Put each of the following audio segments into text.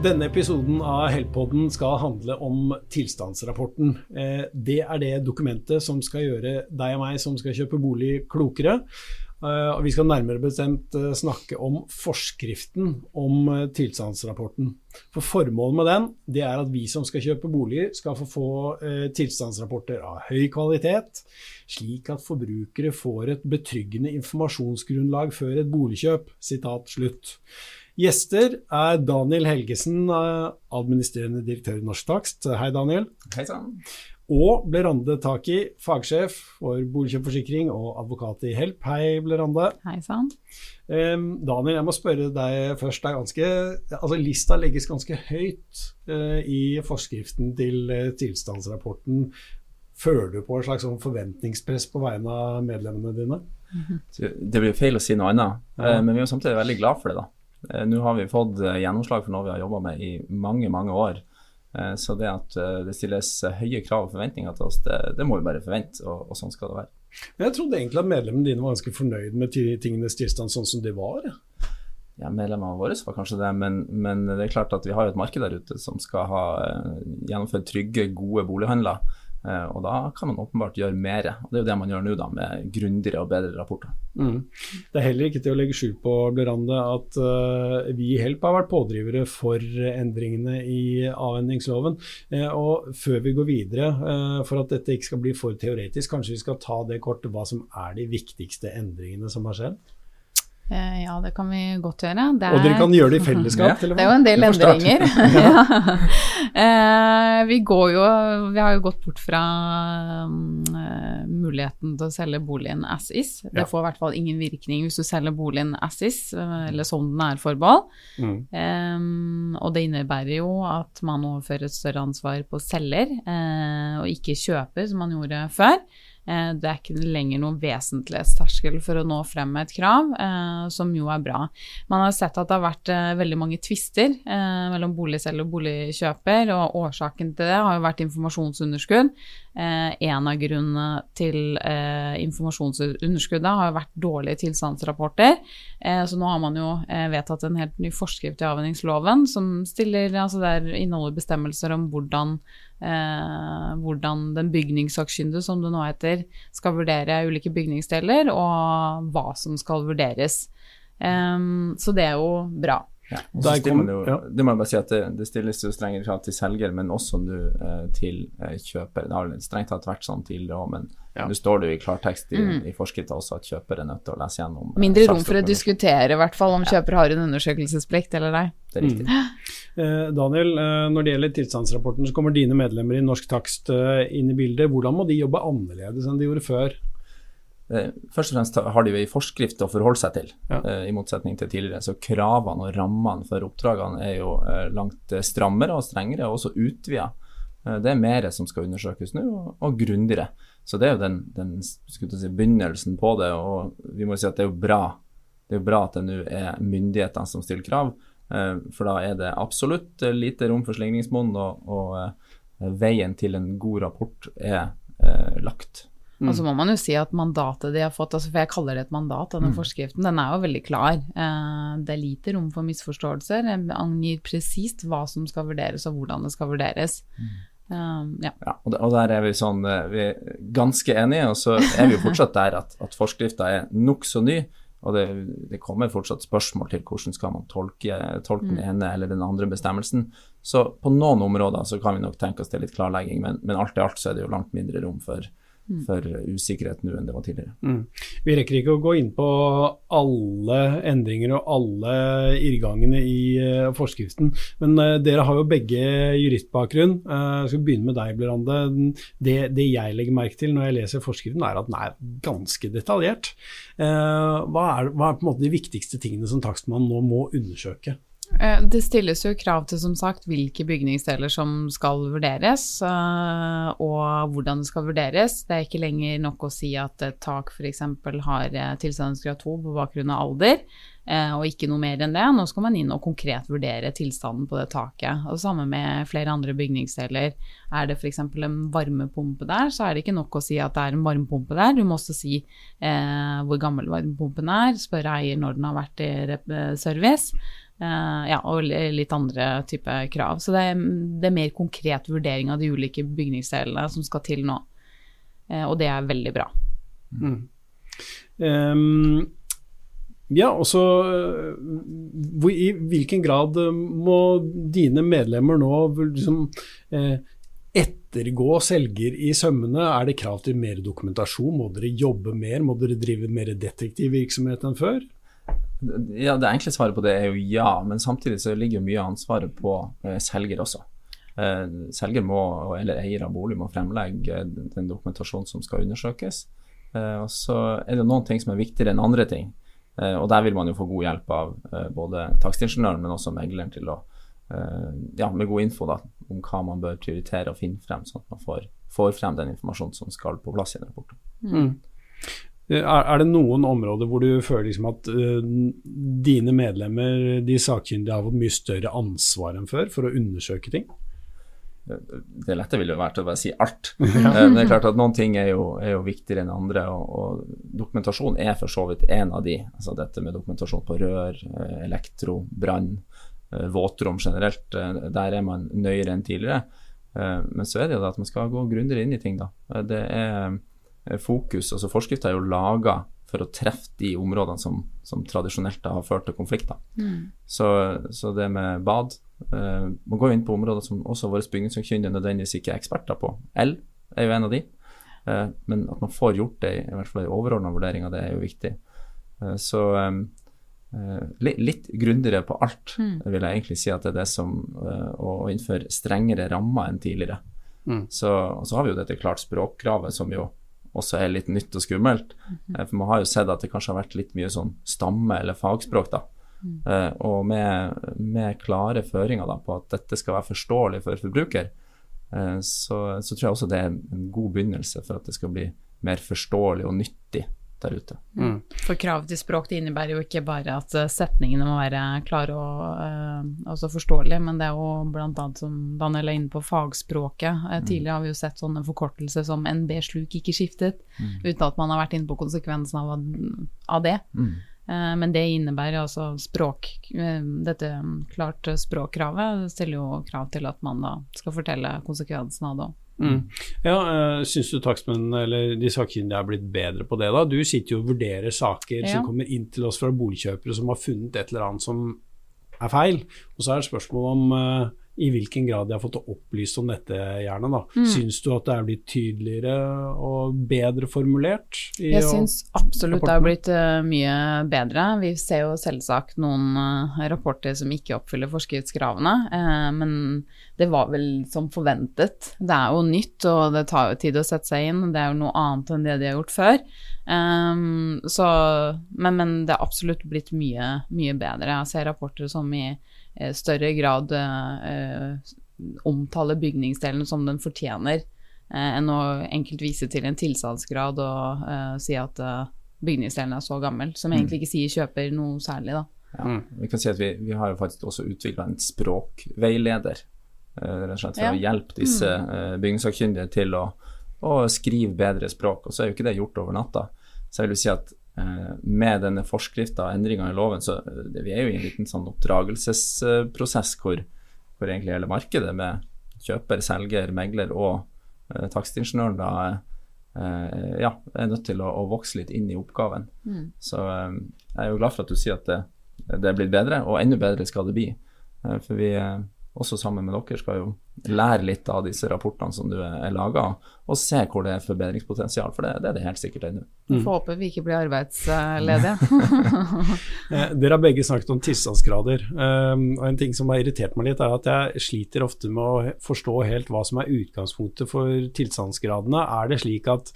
Denne episoden av Heltpodden skal handle om tilstandsrapporten. Eh, det er det dokumentet som skal gjøre deg og meg som skal kjøpe bolig, klokere. Eh, vi skal nærmere bestemt eh, snakke om forskriften om tilstandsrapporten. For Formålet med den det er at vi som skal kjøpe boliger, skal få få tilstandsrapporter av høy kvalitet, slik at forbrukere får et betryggende informasjonsgrunnlag før et boligkjøp. Sitat slutt. Gjester er Daniel Helgesen, eh, administrerende direktør i Norsk Takst. Hei, Daniel. Hei sann. Og Blerande Taki, fagsjef for boligkjøpforsikring og advokat i Help. Hei, Blerande. Hei sann. Um, Daniel, jeg må spørre deg først. Ganske, altså lista legges ganske høyt uh, i forskriften til uh, tilstandsrapporten. Føler du på et slags sånn forventningspress på vegne av medlemmene dine? -hmm. Det blir feil å si noe annet, ja. uh, men vi er samtidig veldig glad for det. da. Eh, nå har vi fått eh, gjennomslag for noe vi har jobba med i mange, mange år. Eh, så det at det stilles høye krav og forventninger til oss, det, det må vi bare forvente, og, og, sånn skal det være. Men Jeg trodde egentlig at medlemmene dine var ganske fornøyd med tingenes tilstand sånn som de var? Ja, Medlemmene våre var kanskje det, men, men, det er klart at vi har et marked der ute som skal ha gjennomført trygge, gode bolighandler. Eh, og da kan man åpenbart gjøre mer. og Det er jo det man gjør nå, da, med grundigere og bedre rapporter. Mm. Det er heller ikke til å legge skjul på Blerande, at uh, vi i Help har vært pådrivere for endringene i avhendingsloven. Uh, og før vi går videre, uh, for at dette ikke skal bli for teoretisk, kanskje vi skal ta det kortet hva som er de viktigste endringene som har skjedd? Eh, ja, det kan vi godt gjøre. Er, og dere kan gjøre det i fellesskap? Ja. Det er jo en del endringer. ja. eh, vi, jo, vi har jo gått bort fra um, muligheten til å selge boligen as is. Det får i hvert fall ingen virkning hvis du selger boligen as is, eh, eller som den er forbehold. Mm. Um, og det innebærer jo at man overfører et større ansvar på selger, eh, og ikke kjøper, som man gjorde før. Eh, det er ikke lenger noen vesentlighetsterskel for å nå frem med et krav, eh, som jo er bra. Man har sett at det har vært eh, veldig mange tvister mellom boligselger og boligkjøper, og årsaken til det har jo vært informasjonsunderskudd. En av grunnene til informasjonsunderskuddet har vært dårlige tilstandsrapporter. Så nå har man jo vedtatt en helt ny forskrift i avvenningsloven som stiller, altså der inneholder bestemmelser om hvordan eh, hvordan den bygningssakkyndige, som det nå heter, skal vurdere ulike bygningsdeler, og hva som skal vurderes. Um, så det er jo bra. Ja, det, jo, ja. det må jeg bare si at det, det stilles jo strengere krav til selger, men også nå eh, til eh, kjøper. Det har strengt tatt vært sånn tidligere òg, men ja. nå står det jo i klartekst i, mm. i forskrifta også at kjøper er nødt til å lese gjennom. Eh, Mindre rom for å diskutere, i hvert fall, om ja. kjøper har en undersøkelsesplikt eller ei. Det er riktig. Mm. Eh, Daniel, eh, når det gjelder tilstandsrapporten, så kommer dine medlemmer i Norsk Takst eh, inn i bildet. Hvordan må de jobbe annerledes enn de gjorde før? Eh, først og fremst har de jo en forskrift å forholde seg til, ja. Eh, i motsetning til tidligere. Så kravene og rammene for oppdragene er jo eh, langt strammere og strengere, og også utvida. Det er mer som skal undersøkes nå, og, og grundigere. Så det er jo den, den si, begynnelsen på det, og vi må si at det er jo bra. Det er jo bra at det nå er myndighetene som stiller krav, for da er det absolutt lite rom for slingringsmonn, og, og veien til en god rapport er lagt. Mm. Og så må man jo si at mandatet de har fått, altså for jeg kaller det et mandat, denne mm. forskriften, den er jo veldig klar. Eh, det er lite rom for misforståelser. Den angir presist hva som skal vurderes og hvordan det skal vurderes. Um, ja. ja og, der er vi sånn eh, vi er ganske enige, og så er vi jo fortsatt der at, at forskrifta er nokså ny. Og det, det, kommer fortsatt spørsmål til hvordan skal man tolke, tolke den ene eller den andre bestemmelsen. Så på noen områder så kan vi nok tenke oss til litt klarlegging, men, men alt i alt så er det jo langt mindre rom for. For usikkerhet nå enn det var tidligere. Mm. Vi rekker ikke å gå inn på alle endringer og alle irrgangene i uh, forskriften, men uh, dere har jo begge juristbakgrunn. Uh, jeg skal begynne med deg, Blerande. Det, det, jeg legger merke til når jeg leser forskriften, er at den er ganske detaljert. Hva er, hva, er, på en måte de viktigste tingene som takstmannen nå må undersøke? Eh, det stilles jo krav til som sagt hvilke bygningsdeler som skal vurderes, eh, og hvordan det skal vurderes. Det er ikke lenger nok å si at et tak f.eks. har eh, tilstandsgrad 2 på bakgrunn av alder, og ikke noe mer enn det. Nå skal man inn og konkret vurdere tilstanden på det taket. Og det samme med flere andre bygningsdeler. Er det f.eks. en varmepumpe der, så er det ikke nok å si at det er en varmepumpe der. Du må også si eh, hvor gammel varmepumpen er, spørre eier når den har vært i service. Uh, ja, og litt andre type krav. Så det er, det er, mer konkret vurdering av de ulike bygningsdelene som skal til nå. Uh, og det er veldig bra. Mm. Um, ja, og så I hvilken grad må dine medlemmer nå liksom, ettergå selger i sømmene? Er det krav til mer dokumentasjon? Må dere jobbe mer? Må dere drive mer detektivvirksomhet enn før? Ja, Det enkle svaret på det er jo ja, men samtidig så ligger jo mye av ansvaret på eh, selger også. Eh, selger må, eller eier av bolig må fremlegge den dokumentasjonen som skal undersøkes. Eh, og Så er det noen ting som er viktigere enn andre ting. Og Der vil man jo få god hjelp av både takstingeniøren, men også megleren til å ja, med god info da, om hva man bør prioritere og finne frem, sånn at man får, får frem den informasjonen som skal på plass i den rapporten. Mm. Er, det noen områder hvor du føler liksom at uh, dine medlemmer, de sakkyndige, har fått mye større ansvar enn før for å undersøke ting? Det lette ville vært å bare si alt. Men det er klart at noen ting er jo, er jo viktigere enn andre. Og, og, dokumentasjon er for så vidt en av de. Altså dette med dokumentasjon på rør, eh, elektro, brann, eh, våtrom generelt. Der er man nøyere enn tidligere. Men så er det jo det at man skal gå grundigere inn i ting, da. Det er Eh, fokus. altså Forskrifta er jo laga for å treffe de områdene som, som tradisjonelt har ført til konflikter. Mm. Så, så, det med bad uh, Man går inn på områder som også våre bygningssakkyndige nødvendigvis ikke er eksperter på. El er jo en av de. Uh, men at man får gjort det, i hvert fall i overordna vurderinger, det er jo viktig. Uh, så um, litt, litt grundigere på alt, mm. vil jeg egentlig si at det er det som å innføre strengere rammer enn tidligere. Mm. Så, og så har vi jo dette klart språkkravet som jo også er litt nytt og skummelt. Mm -hmm. For man har jo sett at det kanskje har vært litt mye sånn stamme- eller fagspråk, da. Mm. Uh, og med, med, klare føringer da, på at dette skal være forståelig for forbruker, uh, så, så, tror jeg også det er en god begynnelse for at det skal bli mer forståelig og nyttig der ute. Mm. For krav til språk det innebærer jo ikke bare at eh, setningene må være klare og uh, også forståelige, men det er jo bl.a. som Daniel er inne på, fagspråket. Uh, tidligere har vi jo sett sånne forkortelser som NB sluk ikke skiftet, mm. uten at man har vært inne på konsekvensen av, av det. Mm. Uh, men det innebærer altså språk Dette klart språkkravet stiller jo krav til at man da skal fortelle konsekvensen av det òg. Mm. Ja, uh, Syns du takstmennene eller de sakkyndige er blitt bedre på det? da? Du sitter jo og vurderer saker ja. som kommer inn til oss fra boligkjøpere som har funnet et eller annet som er feil. Og så er det spørsmål om uh, i hvilken grad de har fått opplyst om dette, gjerne. da. Mm. Syns du at det er blitt tydeligere og bedre formulert? Jeg syns absolutt det har blitt uh, mye bedre. Vi ser jo selvsagt noen uh, rapporter som ikke oppfyller forskriftskravene, uh, men det var vel som forventet. Det er jo nytt, og det tar jo tid å sette seg inn. Det er jo noe annet enn det de har gjort før. Um, så, men, men, det er absolutt blitt mye, mye bedre. Jeg ser rapporter som i Eh, større grad eh, omtale bygningsdelen som den fortjener, eh, enn å enkelt vise til en tilstandsgrad og si at bygningsdelen er så gammel, som egentlig mm. ikke sier kjøper noe særlig, da. Ja, mm. vi kan si at vi, vi har jo faktisk også utvikla en språkveileder, rett og slett for ja. å hjelpe disse mm. bygningssakkyndige til å, å, skrive bedre språk. Og så er jo ikke det gjort over natta. Så jeg vil si at Eh, med denne forskrifta og endringa i loven, så det, vi er jo i en liten sånn oppdragelsesprosess hvor, hvor egentlig hele markedet med kjøper, selger, megler og eh, takstingeniøren da eh, ja, er nødt til å, å, vokse litt inn i oppgaven. Mm. Så eh, jeg er jo glad for at du sier at det, det er blitt bedre, og enda bedre skal det bli. Eh, for vi eh, også sammen med dere skal jo lære litt av disse rapportene som du er laga, og se hvor det er forbedringspotensial, for det, det er det helt sikkert ennå. Mm. Får håpe vi ikke blir arbeidsledige. Eh, dere har begge snakket om tilstandsgrader, um, og en ting som har irritert meg litt, er at jeg sliter ofte med å forstå helt hva som er utgangspunktet for tilstandsgradene. Er det slik at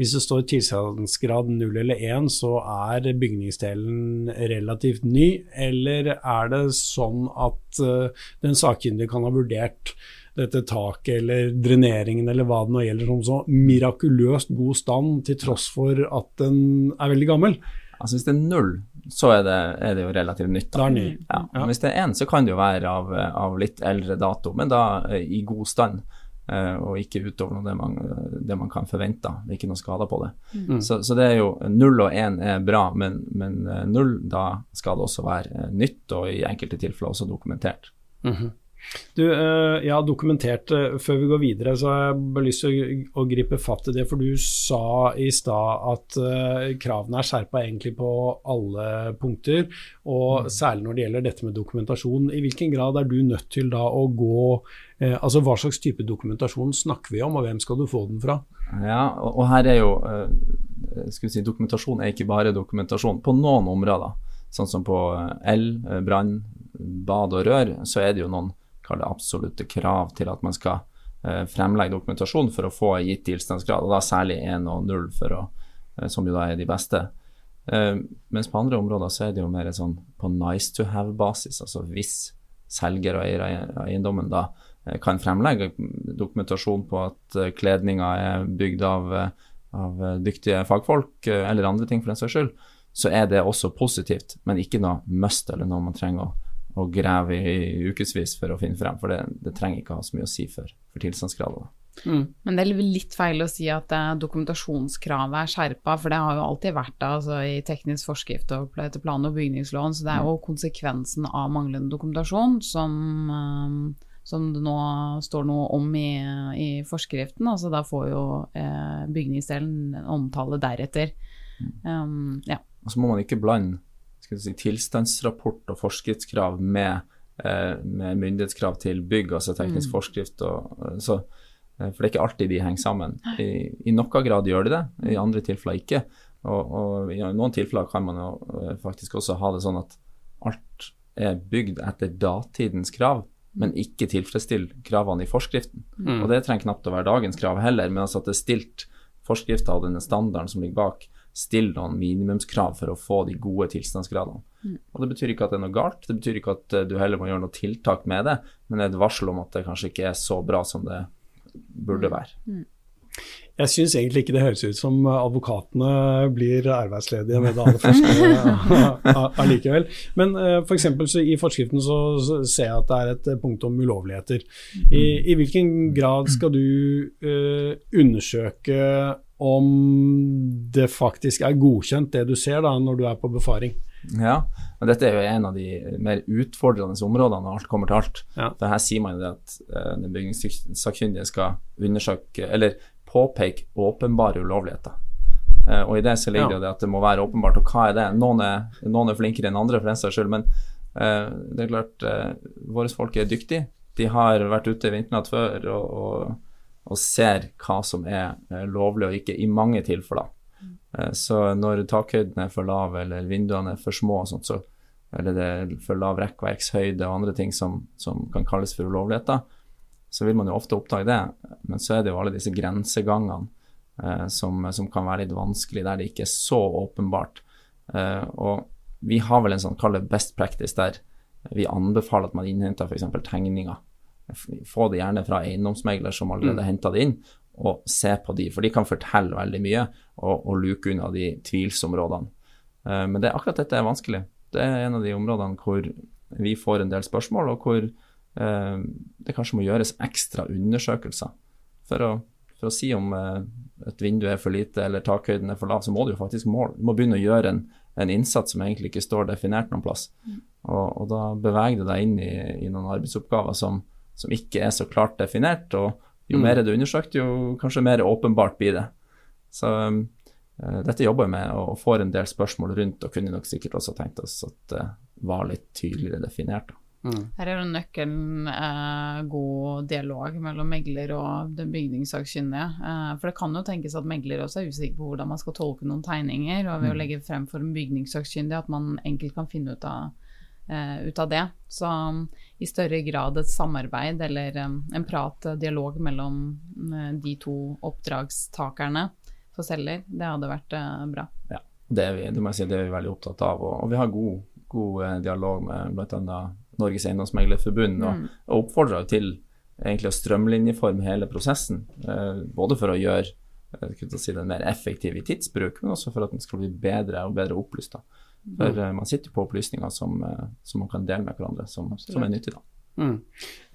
hvis det står tilstandsgrad 0 eller 1, så er bygningsdelen relativt ny, eller er det sånn at uh, den sakkyndige kan ha vurdert dette taket eller dreneringen eller hva det nå gjelder, som så mirakuløst god stand til tross for at den er veldig gammel. Altså Hvis det er null, så er det, er det jo relativt nytt. Da. Det er Ja. Ja. Hvis det er én, så kan det jo være av, av, litt eldre dato, men da eh, i god stand. eh, og ikke utover det man, det man kan forvente. Det er ikke noe skader på det. Mm. Så, så, det er jo null og én er bra, men, men null, da skal det også være nytt, og i enkelte tilfeller også dokumentert. Mm -hmm. Du, eh, jeg har dokumentert eh, Før vi går videre, så har jeg bare lyst til å, gripe fatt i det. For du sa i stad at uh, kravene er skjerpa egentlig på alle punkter. Og mm. særlig når det gjelder dette med dokumentasjon. I hvilken grad er du nødt til da å gå Altså hva slags type dokumentasjon snakker vi om, og hvem skal du få den fra? Ja, og, her er jo skal vi si, Dokumentasjon er ikke bare dokumentasjon. På noen områder, sånn som på el, brann, bad og rør, så er det jo noen absolutte krav til at man skal eh, fremlegge dokumentasjon for å få gitt tilstandsgrad, og da særlig 1 og 0, å, eh, som jo da er de beste. Eh, mens på andre områder så er det jo mer sånn på nice to have-basis, altså hvis selger og eier av eiendommen da kan fremlegge dokumentasjon på at kledninga er bygd av, av dyktige fagfolk, eller andre ting for den saks skyld, så er det også positivt, men ikke noe must eller noe man trenger å og grave i, ukevis for å finne frem, for det, det, trenger ikke ha så mye å si for, for tilstandsgradene. Mm. Men det er litt feil å si at uh, dokumentasjonskravet er skjerpa, for det har jo alltid vært det altså, i teknisk forskrift og etter plan- og bygningslån. så det er jo konsekvensen av manglende dokumentasjon som, um, som det nå står noe om i, i forskriften. altså Da får jo eh, bygningsdelen omtale deretter. Mm. Um, ja. Og så må man ikke blande si, tilstandsrapport og forskriftskrav med, eh, med, myndighetskrav til bygg, altså teknisk mm. forskrift. Og, eh, så, eh, for det er ikke alltid de henger sammen. I, I, noen grad gjør de det, i andre tilfeller ikke. Og, og i noen tilfeller kan man jo faktisk også ha det sånn at alt er bygd etter datidens krav, men ikke tilfredsstiller kravene i forskriften. Mm. Og det trenger knapt å være dagens krav heller, men altså at det er stilt forskrifter og denne standarden som ligger bak, stille noen minimumskrav for å få de gode tilstandsgradene. Mm. Og Det betyr ikke at det er noe galt, det betyr ikke at eh, du heller må gjøre noe tiltak med det, men det er et varsel om at det kanskje ikke er så bra som det burde mm. være. Mm. Jeg syns egentlig ikke det høres ut som advokatene blir arbeidsledige med det aller første allikevel. Men for f.eks. For i forskriften så, ser jeg at det er et punkt om ulovligheter. I, i hvilken grad skal du uh, undersøke om det faktisk er godkjent, det du ser da når du er på befaring. Ja, og dette er jo en av de mer utfordrende områdene når alt kommer til alt. Ja. For her sier man jo at uh, den bygningssakkyndige skal undersøke, eller påpeke åpenbare ulovligheter. Uh, og i det så ligger ja. det at det må være åpenbart. Og hva er det? Noen er, noen er flinkere enn andre for den saks skyld, men uh, det er klart, våre folk er dyktige. De har vært ute i vinternatt før og, og og ser hva som er eh, lovlig og ikke, i mange tilfeller. Eh, så når takhøyden er for lav eller vinduene er for små, og sånt, så, eller det er for lav rekkverkshøyde og andre ting som, som, kan kalles for ulovligheter, så vil man jo ofte oppdage det. Men så er det jo alle disse grensegangene eh, som, som, kan være litt vanskelig, der det ikke er så åpenbart. Eh, og vi har vel en sånn kall best practice der vi anbefaler at man innhenter f.eks. tegninger få det gjerne fra eiendomsmegler som allerede mm. henta det inn, og se på de, for de kan fortelle veldig mye og, og luke unna de tvilsområdene. Uh, men det, akkurat dette er vanskelig. Det er en av de områdene hvor vi får en del spørsmål, og hvor uh, det kanskje må gjøres ekstra undersøkelser. For å, for å si om uh, et vindu er for lite eller takhøyden er for lav, så må du jo faktisk måle. Du må begynne å gjøre en, en innsats som egentlig ikke står definert noen plass. Mm. Og, og, da beveger du deg inn i, i noen arbeidsoppgaver som, som ikke er så klart definert. Og jo mm. mer det er undersøkt, jo kanskje mer åpenbart blir det. Så um, uh, dette jobber vi med, og får en del spørsmål rundt, og kunne nok sikkert også tenkt oss at det var litt tydeligere definert. Mm. Her er jo nøkkelen eh, god dialog mellom megler og den bygningssakkyndige. Eh, for det kan jo tenkes at megler også er usikker på hvordan man skal tolke noen tegninger, og ved mm. å legge frem for en bygningssakkyndig at man enkelt kan finne ut av ut av det. Så um, i større grad et samarbeid eller um, en prat, uh, dialog mellom uh, de to oppdragstakerne for selger, det hadde vært bra. Ja, det er, vi, det, må jeg si, det er vi veldig opptatt av. Og, og vi har god, god dialog med bl.a. Norges Eiendomsmeglerforbund, og, mm. og oppfordrer til egentlig å strømlinjeforme hele prosessen. både for å gjøre si, den mer effektiv i tidsbruk, men også for at den skal bli bedre og bedre opplyst. Da. For mm. man sitter på opplysninger som, eh, som, man kan dele med hverandre, som, som er nyttig. da. Mm.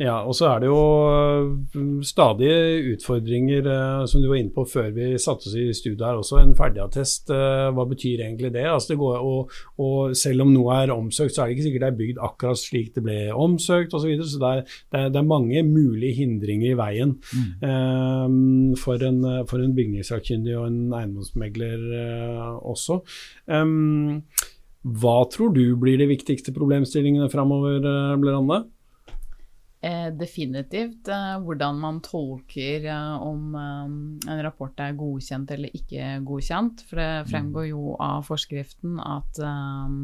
Ja, og så er det jo øh, stadige utfordringer, som du var inne på før vi satte oss i studio her også. En ferdigattest, hva betyr egentlig det? Altså det går, og, og, selv om noe er omsøkt, så er det ikke sikkert det er bygd akkurat slik det ble omsøkt osv. Så, videre. så det er, det, er, det er, mange mulige hindringer i veien mm. uh, for, en, for en bygningssakkyndig og en eiendomsmegler også. Um, hva tror du blir de viktigste problemstillingene framover, Blerande? Eh, definitivt eh, hvordan man tolker eh, om eh, en rapport er godkjent eller ikke godkjent. For det mm. fremgår jo av forskriften at eh,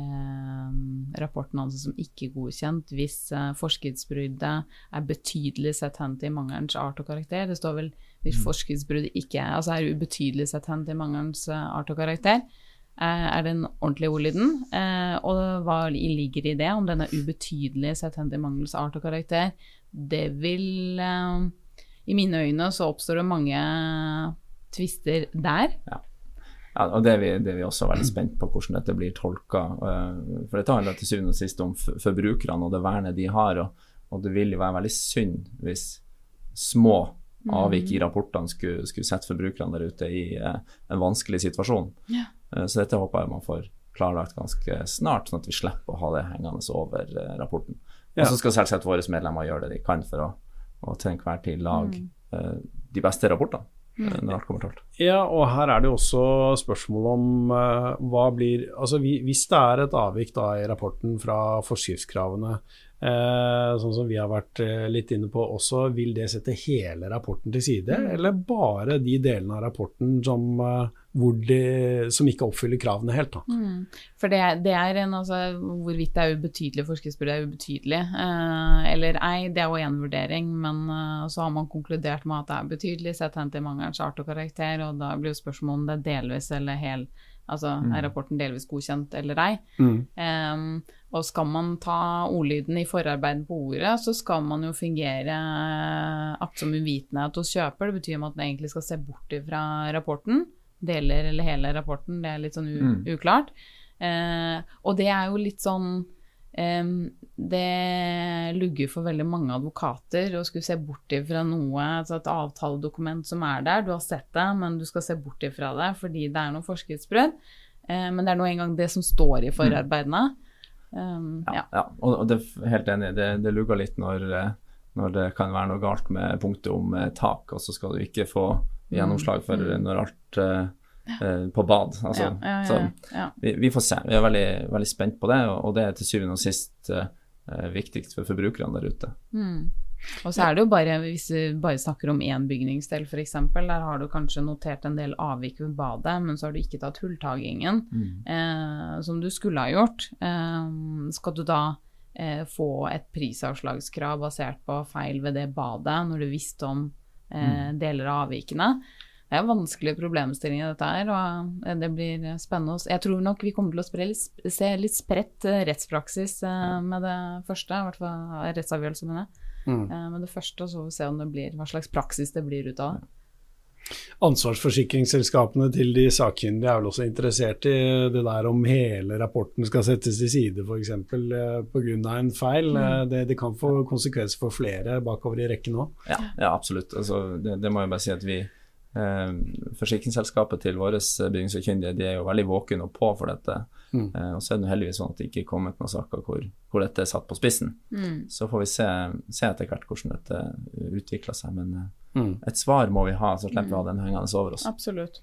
eh, rapporten anses som ikke godkjent hvis forskriftsbruddet er betydelig sett hen til mangelens art og karakter. Det står vel hvis mm. forskriftsbruddet ikke altså er ubetydelig sett hen til mangelens art og karakter. Eh, er den ordentlige ordlyden. Eh, og hva ligger i det, om den er ubetydelig til mangels art og karakter. Det vil eh, I mine øyne så oppstår det mange tvister der. Ja. Ja, og det er, vi, det er, vi, også veldig spent på hvordan dette blir tolka. For dette handler til syvende og sist om forbrukerne og det vernet de har. Og, og, det vil jo være veldig synd hvis små avvik i mm. rapportene skulle, skulle sette forbrukerne der ute i en vanskelig situasjon. Ja. Eh, så dette håper jeg man får klarlagt ganske snart, sånn at vi slipper å ha det hengende over rapporten. rapporten. Og så skal selvsagt våre medlemmer gjøre det de kan for å, å til enhver tid lage mm. Eh, de beste rapportene. Mm. Ja, og her er det jo også spørsmål om uh, hva blir Altså hvis det er et avvik da i rapporten fra forskriftskravene, uh, sånn som vi har vært uh, litt inne på også, vil det sette hele rapporten til side, mm. eller bare de delene av rapporten som, eh, de, som ikke oppfyller kravene helt? Mm. For det, det, er en, altså, Hvorvidt det er ubetydelig forskningsbyrd er ubetydelig eh, eller ei, det er jo én vurdering, men eh, så har man konkludert med at det er betydelig sett hen til mangelens art og karakter, og da blir jo spørsmålet om det er delvis eller hel Altså mm. er rapporten delvis godkjent eller ei? Mm. Eh, og skal man ta ordlyden i forarbeidet på ordet, så skal man jo fungere aktsom uvitenhet hos kjøper. Det betyr at man egentlig skal se bort fra rapporten. Deler eller hele rapporten. Det er litt sånn mm. uklart. Eh, og det er jo litt sånn Um, det lugger for veldig mange advokater å skulle se bort ifra noe, altså et avtaledokument som er der. Du har sett det, men du skal se bort ifra det fordi det er noe forskriftsbrudd. Uh, men det er nå engang det som står i forarbeidene. Um, ja, ja. ja, og, det er helt enig. Det, det lugger litt når, eh, når, det kan være noe galt med punktet om eh, tak, og så skal du ikke få gjennomslag for mm. når alt uh, eh, på bad. Altså, ja, ja, så vi, vi, får se. Vi er veldig, veldig spent på det, og, det er til syvende og sist eh, viktigst for forbrukerne der ute. Mm. Og så er det jo bare, hvis vi bare snakker om én bygningsdel f.eks., der har du kanskje notert en del avvik ved badet, men så har du ikke tatt hulltagingen, mm. eh, som du skulle ha gjort. Eh, skal du da eh, få et prisavslagskrav basert på feil ved det badet, når du visste om eh, mm. deler av avvikene? Det er vanskelige problemstillinger, dette her, og eh, det blir spennende. Jeg tror nok vi kommer til å litt, se litt spredt eh, rettspraksis eh, med det første, i hvert fall rettsavgjørelse mener jeg. Mm. Med det første, så får vi se om det blir, hva slags praksis det blir ut av det. Ansvarsforsikringsselskapene til de sakkyndige er vel også interessert i det der om hele rapporten skal settes til side f.eks. pga. en feil. Mm. Det, det, kan få konsekvenser for flere bakover i rekken òg. Ja, ja, absolutt. Altså, det, det, må jeg bare si at vi Eh, forsikringsselskapet til våre bygningssakkyndige de er jo veldig våkne og på for dette. Mm. Eh, og så er det heldigvis sånn at det ikke er kommet noen saker hvor, hvor, dette er satt på spissen. Mm. Så får vi se, se, etter hvert hvordan dette utvikler seg. Men eh, mm. et svar må vi ha, så slipper vi å ha den hengende over oss. Absolutt.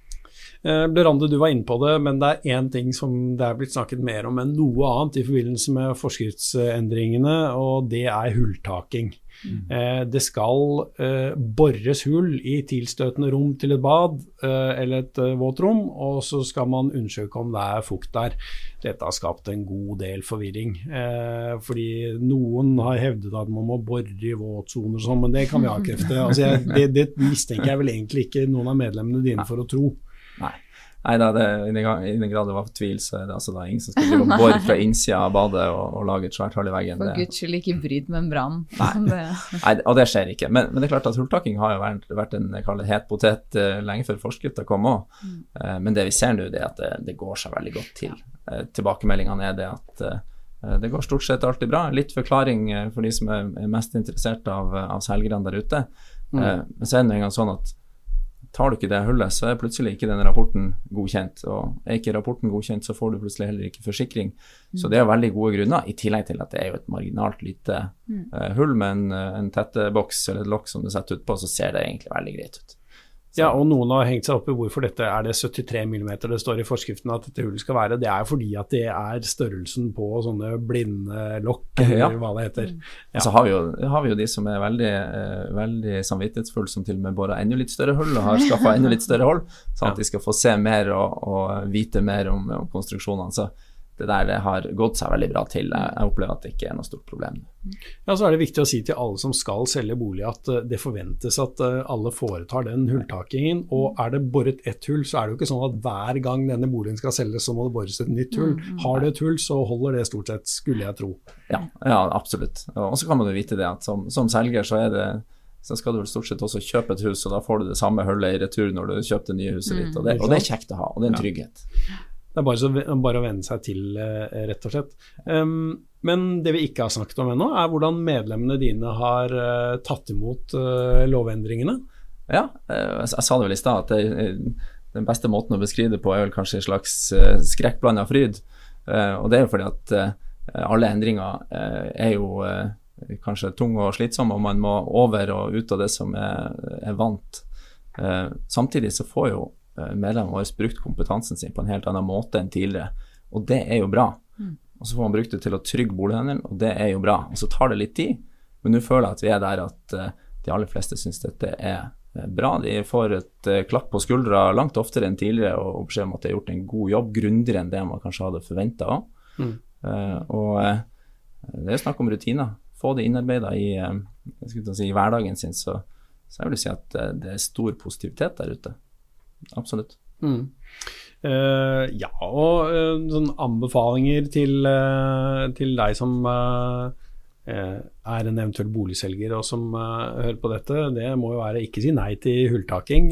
Eh, Berande, du var inne på det, men det er én ting som det er blitt snakket mer om enn noe annet i forbindelse med forskriftsendringene, og det er hulltaking. Mm. Eh, det skal eh, bores hull i tilstøtende rom til et bad eller et våtrom, og så skal man undersøke om det er fukt der. Dette har skapt en god del forvirring. fordi noen har hevdet at man må bore i våtsoner og sånn, men det kan vi avkrefte. Altså, det, det mistenker jeg vel egentlig ikke noen av medlemmene dine for å tro. Nei. Nei da, i, den grad det var tvil, så er det altså da ingen som skal drive bore fra innsida av badet og, og, lage et svært hull i veggen. For guds skyld, ikke bryt membranen. Nei. Nei, og det skjer ikke. Men, men, det er klart at hulltaking har jo vært, vært en het potet uh, lenge før forskrifta kom òg. Mm. Uh, men det vi ser nå, er at det, det, går seg veldig godt til. Uh, tilbakemeldingene er det at Eh, det går stort sett alltid bra. Litt forklaring eh, for de som er mest interessert av, av selgerne der ute. Mm. Men så er det en gang sånn at tar du ikke det hullet, så er plutselig ikke den rapporten godkjent. Og er ikke rapporten godkjent, så får du plutselig heller ikke forsikring. Mm. Så det er veldig gode grunner, i tillegg til at det er jo et marginalt lite mm. uh, hull med en, en tetteboks eller et lokk som du setter utpå, så ser det egentlig veldig greit ut. Ja, og noen har hengt seg opp i hvorfor dette er det 73 mm det står i forskriften at dette hullet skal være. Det er fordi at det er størrelsen på sånne blindelokk, eller ja. hva det heter. Ja, Ja. Så har vi, jo, har vi, jo, de som er veldig, eh, veldig samvittighetsfulle, som til og med borer enda litt større hull og har skaffa enda litt større hold, sånn at ja. de skal få se mer og, og vite mer om, om konstruksjonene. Så det der det har gått seg veldig bra til. Jeg opplever at det ikke er noe stort problem. Ja, Så er det viktig å si til alle som skal selge bolig at eh, det forventes at eh, alle foretar den hulltakingen. Og er det boret ett hull, så er det jo ikke sånn at hver gang denne boligen skal selges, så må det bores et nytt hull. Mm, mm. Har du et hull, så holder det stort sett, skulle jeg tro. Ja, ja absolutt. Og så kan man jo vite det at som, som selger så er det så skal du vel stort sett også kjøpe et hus, og da får du det samme hullet i retur når du kjøper det nye huset ditt. Og det, og det er kjekt å ha, og det er en trygghet. Det er bare, så, bare, å venne seg til, eh, rett og slett. Um, men det vi ikke har snakket om ennå, er hvordan medlemmene dine har uh, tatt imot uh, lovendringene. Ja, jeg, jeg, sa det vel i stad, at det, den beste måten å beskrive det på er vel kanskje en slags skrekkblanda fryd. og det er jo fordi at alle endringer er jo kanskje tunge og slitsomme, og man må over og ut av det som er, er vant. samtidig så får jo medlemmene våre brukt kompetansen sin på en helt annen måte enn tidligere. Og det er jo bra. Mm. Og så får man brukt det til å trygge bolighandelen, og det er jo bra. Og så tar det litt tid, men nå føler jeg at vi er der at uh, de aller fleste syns dette er bra. De får et klapp på skuldra langt oftere enn tidligere og beskjed om at de har gjort en god jobb, grundigere enn det man kanskje hadde forventa òg. Mm. Uh, og det er snakk om rutiner. Få det innarbeida i, si, i, hverdagen sin, så, så jeg vil si at det er stor positivitet der ute absolutt. Mm. Uh, ja, og uh, sånn anbefalinger til, uh, til deg som er en eventuell boligselger og som hører på dette, det må jo være ikke si nei til hulltaking,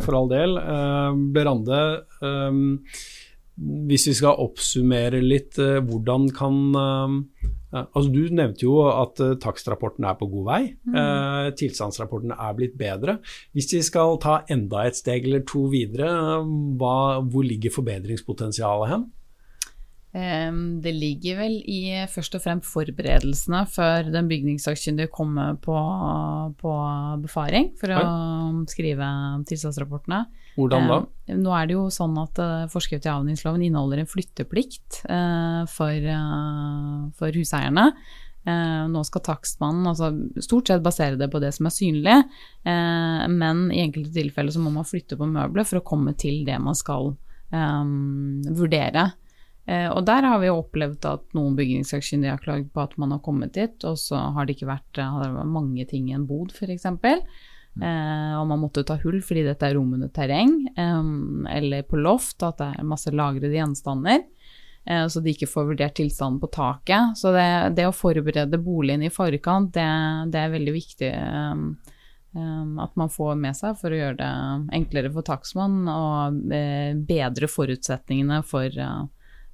for all del. Berande, hvis vi skal oppsummere litt, hvordan kan ja, altså Du nevnte jo at uh, takstrapporten er på god vei. Mm. Uh, tilstandsrapporten er blitt bedre. Hvis vi skal ta enda et steg eller to videre, hva, hvor ligger forbedringspotensialet hen? Um, det ligger vel i først og fremst forberedelsene før den bygningssakkyndige kommer på, på, befaring for å Oi. skrive tilstandsrapportene. Hvordan da? Uh, nå er det jo sånn at uh, forskrift i avhendingsloven inneholder en flytteplikt uh, for, for, huseierne. nå skal takstmannen altså, stort sett basere det på det som er synlig, men i enkelte tilfeller så må man flytte på møbler for å komme til det man skal vurdere. Eh, og der har vi opplevd at noen bygningssakkyndige har klaget på at man har kommet dit, og så har det ikke vært, eh, har det mange ting i en bod, f.eks. Mm. Eh, og man måtte ta hull fordi dette er rom under terreng, eh, eller på loft, at det er masse lagrede gjenstander. Eh, så de ikke får vurdert tilstanden på taket. Så det, det å forberede boligen i forkant, det, det er veldig viktig. At man får med seg for å gjøre det enklere for takstmannen og bedre forutsetningene for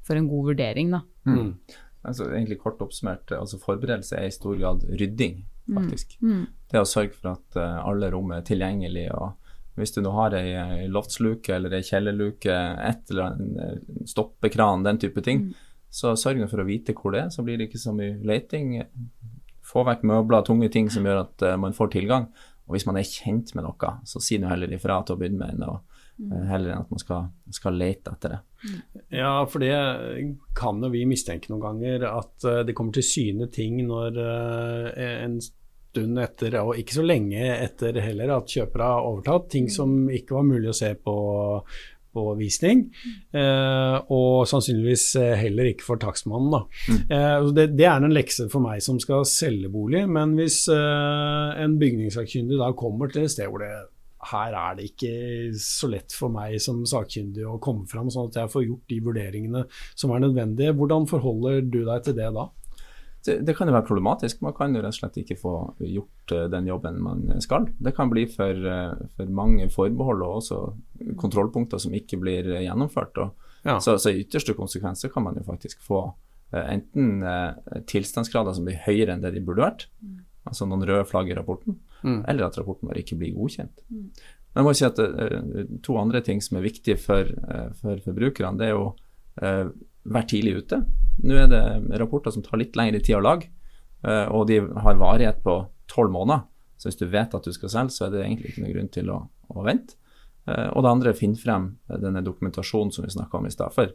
for en god vurdering, da. Mm. mm. Altså, egentlig kort oppsummert, altså forberedelse er i stor grad rydding, mm. faktisk. Mm. Det å sørge for at uh, alle rom er tilgjengelige. og hvis du nå har ei loftsluke eller ei kjellerluke, et eller annet stoppekran, den type ting, mm. så sørg for å vite hvor det er, så blir det ikke så mye leiting. Få vekk møbler, tunge ting som gjør at man får tilgang. Og hvis man er kjent med noe, så si nå heller ifra til å begynne med enn å Mm. Heller enn at man skal, skal, lete etter det. Ja, for det kan jo vi mistenke noen ganger, at eh, det kommer til syne ting når eh, en stund etter, og ikke så lenge etter heller, at kjøpere har overtatt ting som ikke var mulig å se på, på visning, eh, og sannsynligvis heller ikke for takstmannen. Mm. Eh, det, det, er en lekse for meg som skal selge bolig, men hvis eh, en bygningssakkyndig da kommer til et sted hvor det her er det ikke så lett for meg som sakkyndig å komme fram, sånn at jeg får gjort de vurderingene som er nødvendige. Hvordan forholder du deg til det da? Det, det, kan jo være problematisk. Man kan jo rett og slett ikke få gjort uh, den jobben man skal. Det kan bli for, uh, for mange forbehold og også kontrollpunkter som ikke blir gjennomført. Ja. så, så, i ytterste konsekvenser kan man jo faktisk få enten tilstandsgrader som blir høyere enn det de burde vært. Altså noen røde flagg i rapporten, mm. eller at rapporten vår ikke blir godkjent. Mm. Men jeg må si at To andre ting som er viktige for, for forbrukerne, det er jo uh, være tidlig ute. Nå er det rapporter som tar litt lengre tid å lage, uh, og de har varighet på tolv måneder. Så hvis du vet at du skal selge, så er det egentlig ikke noen grunn til å, å vente. Uh, og det andre er å finne frem denne dokumentasjonen som vi snakka om i stad. For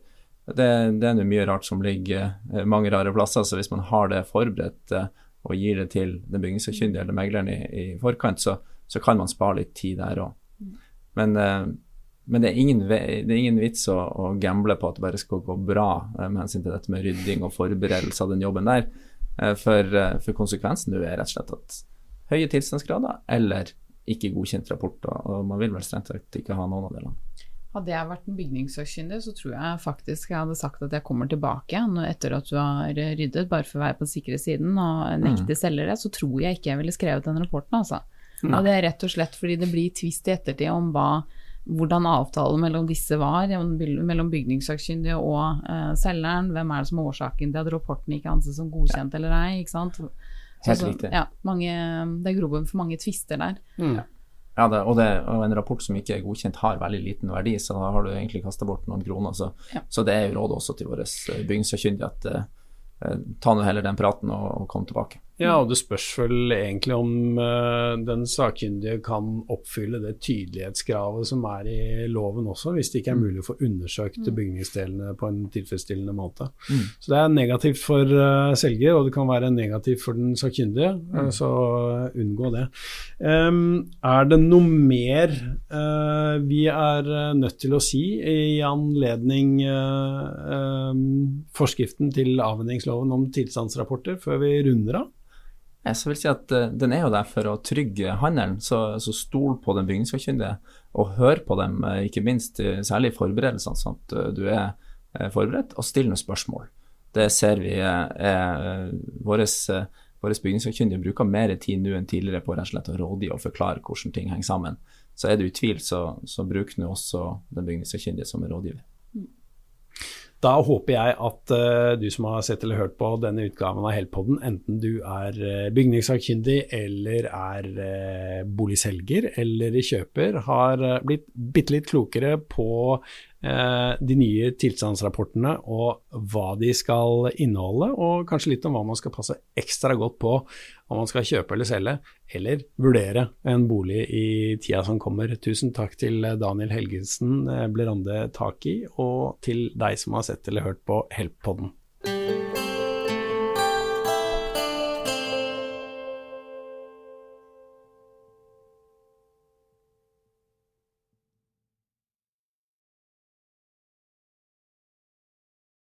det, det er mye rart som ligger mange rare plasser, så hvis man har det forberedt og gir det til den bygningssakkyndige eller megleren i, i forkant, så, så, kan man spare litt tid der òg. Men men det er ingen, det er ingen vits å, å, gamble på at det bare skal gå bra eh, med hensyn til dette med rydding og forberedelse av den jobben der. Eh, for, eh, for konsekvensen er rett og slett at høye tilstandsgrader eller ikke godkjent rapport. Og man vil vel strengt tatt ikke ha noen av delene. Hadde jeg vært en bygningssakkyndig, så tror jeg faktisk jeg hadde sagt at jeg kommer tilbake etter at du har ryddet, bare for å være på den sikre siden og nekte mm. selgere. Så tror jeg ikke jeg ville skrevet den rapporten, altså. Og det er rett og slett fordi det blir tvist i ettertid om hva hvordan avtalen mellom disse var, mellom bygningssakkyndige og uh, selgeren. Hvem er det som er årsaken til at rapporten ikke anses som godkjent eller ei? Helt riktig. Ja, mange, det er grobunn for mange tvister der. Mm. Ja, det, og, det, og, en rapport som ikke er godkjent har veldig liten verdi, så da har du egentlig kasta bort noen kroner. Så, ja. så, det er jo rådet også til våre eh, bygningssakkyndige at eh, ta nå heller den praten og, og kom tilbake. Ja, og det spørs vel egentlig om uh, den sakkyndige kan oppfylle det tydelighetskravet som er i loven også, hvis det ikke er mm. mulig å få undersøkt mm. bygningsdelene på en tilfredsstillende måte. Mm. Så det er negativt for uh, selger, og det kan være negativt for den sakkyndige, mm. uh, så unngå det. Um, er det noe mer vi er nødt til å si i anledning um, forskriften til avhendingsloven om tilstandsrapporter før vi runder av? Jeg vil si at uh, Den er jo der for å trygge handelen, så, så stol på den bygningssakkyndige. Og hør på dem, uh, ikke minst særlig i forberedelsene, sånn at du er forberedt, og still noen spørsmål. Det ser vi er våre bygningssakkyndige bruker mer tid nå enn tidligere på rett og slett å rådgi og forklare hvordan ting henger sammen. Så er du i så, så bruk nå også den bygningssakkyndige som rådgiver. Da håper jeg at uh, du som har sett eller hørt på denne utgaven av Heltpodden, enten du er uh, bygningssakkyndig eller er uh, boligselger eller kjøper, har blitt bitte litt klokere på Eh, de nye tilstandsrapportene og hva de skal inneholde, og kanskje litt om hva man skal passe ekstra godt på om man skal kjøpe eller selge, eller vurdere en bolig i tida som kommer. Tusen takk til Daniel Helgesen, eh, Blerande Taki, og til deg som har sett eller hørt på Help-podden.